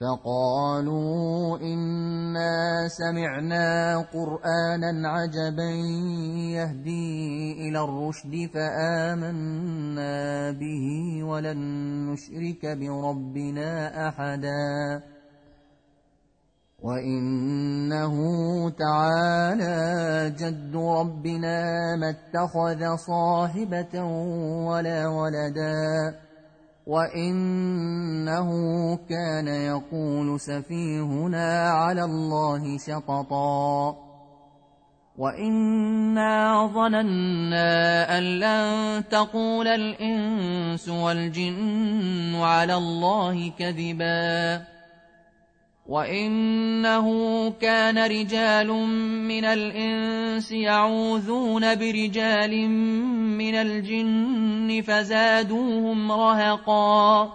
فقالوا إنا سمعنا قرآنا عجبا يهدي إلى الرشد فآمنا به ولن نشرك بربنا أحدا. وإنه تعالى جد ربنا ما اتخذ صاحبة ولا ولدا. وإنه كان يقول سفيهنا على الله شططا وإنا ظننا أن لن تقول الإنس والجن على الله كذباً وانه كان رجال من الانس يعوذون برجال من الجن فزادوهم رهقا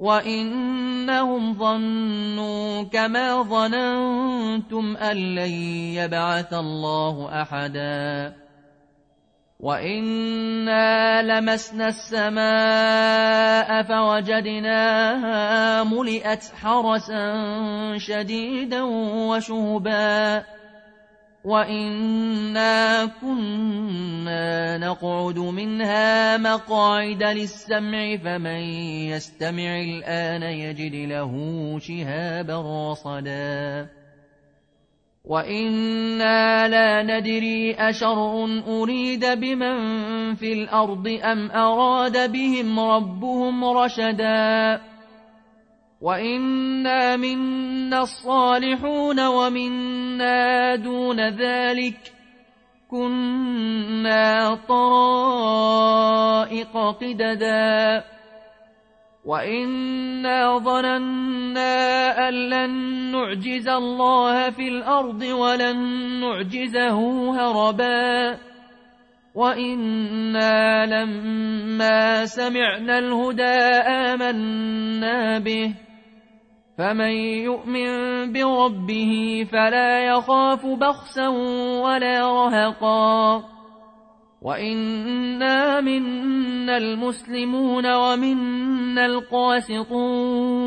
وانهم ظنوا كما ظننتم ان لن يبعث الله احدا وإنا لمسنا السماء فوجدناها ملئت حرسا شديدا وشهبا وإنا كنا نقعد منها مقاعد للسمع فمن يستمع الآن يجد له شهابا رصدا وإنا لا ندري أشر أريد بمن في الأرض أم أراد بهم ربهم رشدا وإنا منا الصالحون ومنا دون ذلك كنا طرائق قددا وإنا ظننا أن لن نعجز الله في الأرض ولن نعجزه هربا وإنا لما سمعنا الهدى آمنا به فمن يؤمن بربه فلا يخاف بخسا ولا رهقا وإنا منا المسلمون ومنا القاسطون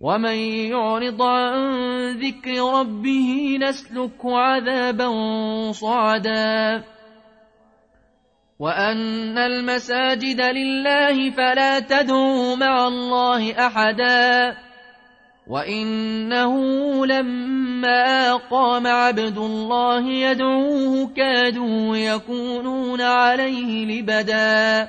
ومن يعرض عن ذكر ربه نسلك عذابا صعدا وأن المساجد لله فلا تدعوا مع الله أحدا وإنه لما قام عبد الله يدعوه كادوا يكونون عليه لبدا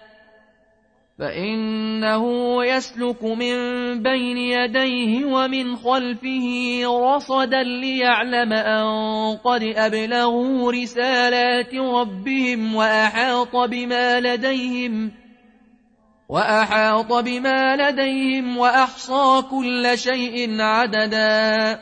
فإنه يسلك من بين يديه ومن خلفه رصدا ليعلم أن قد أبلغوا رسالات ربهم وأحاط بما لديهم وأحاط بما لديهم وأحصى كل شيء عددا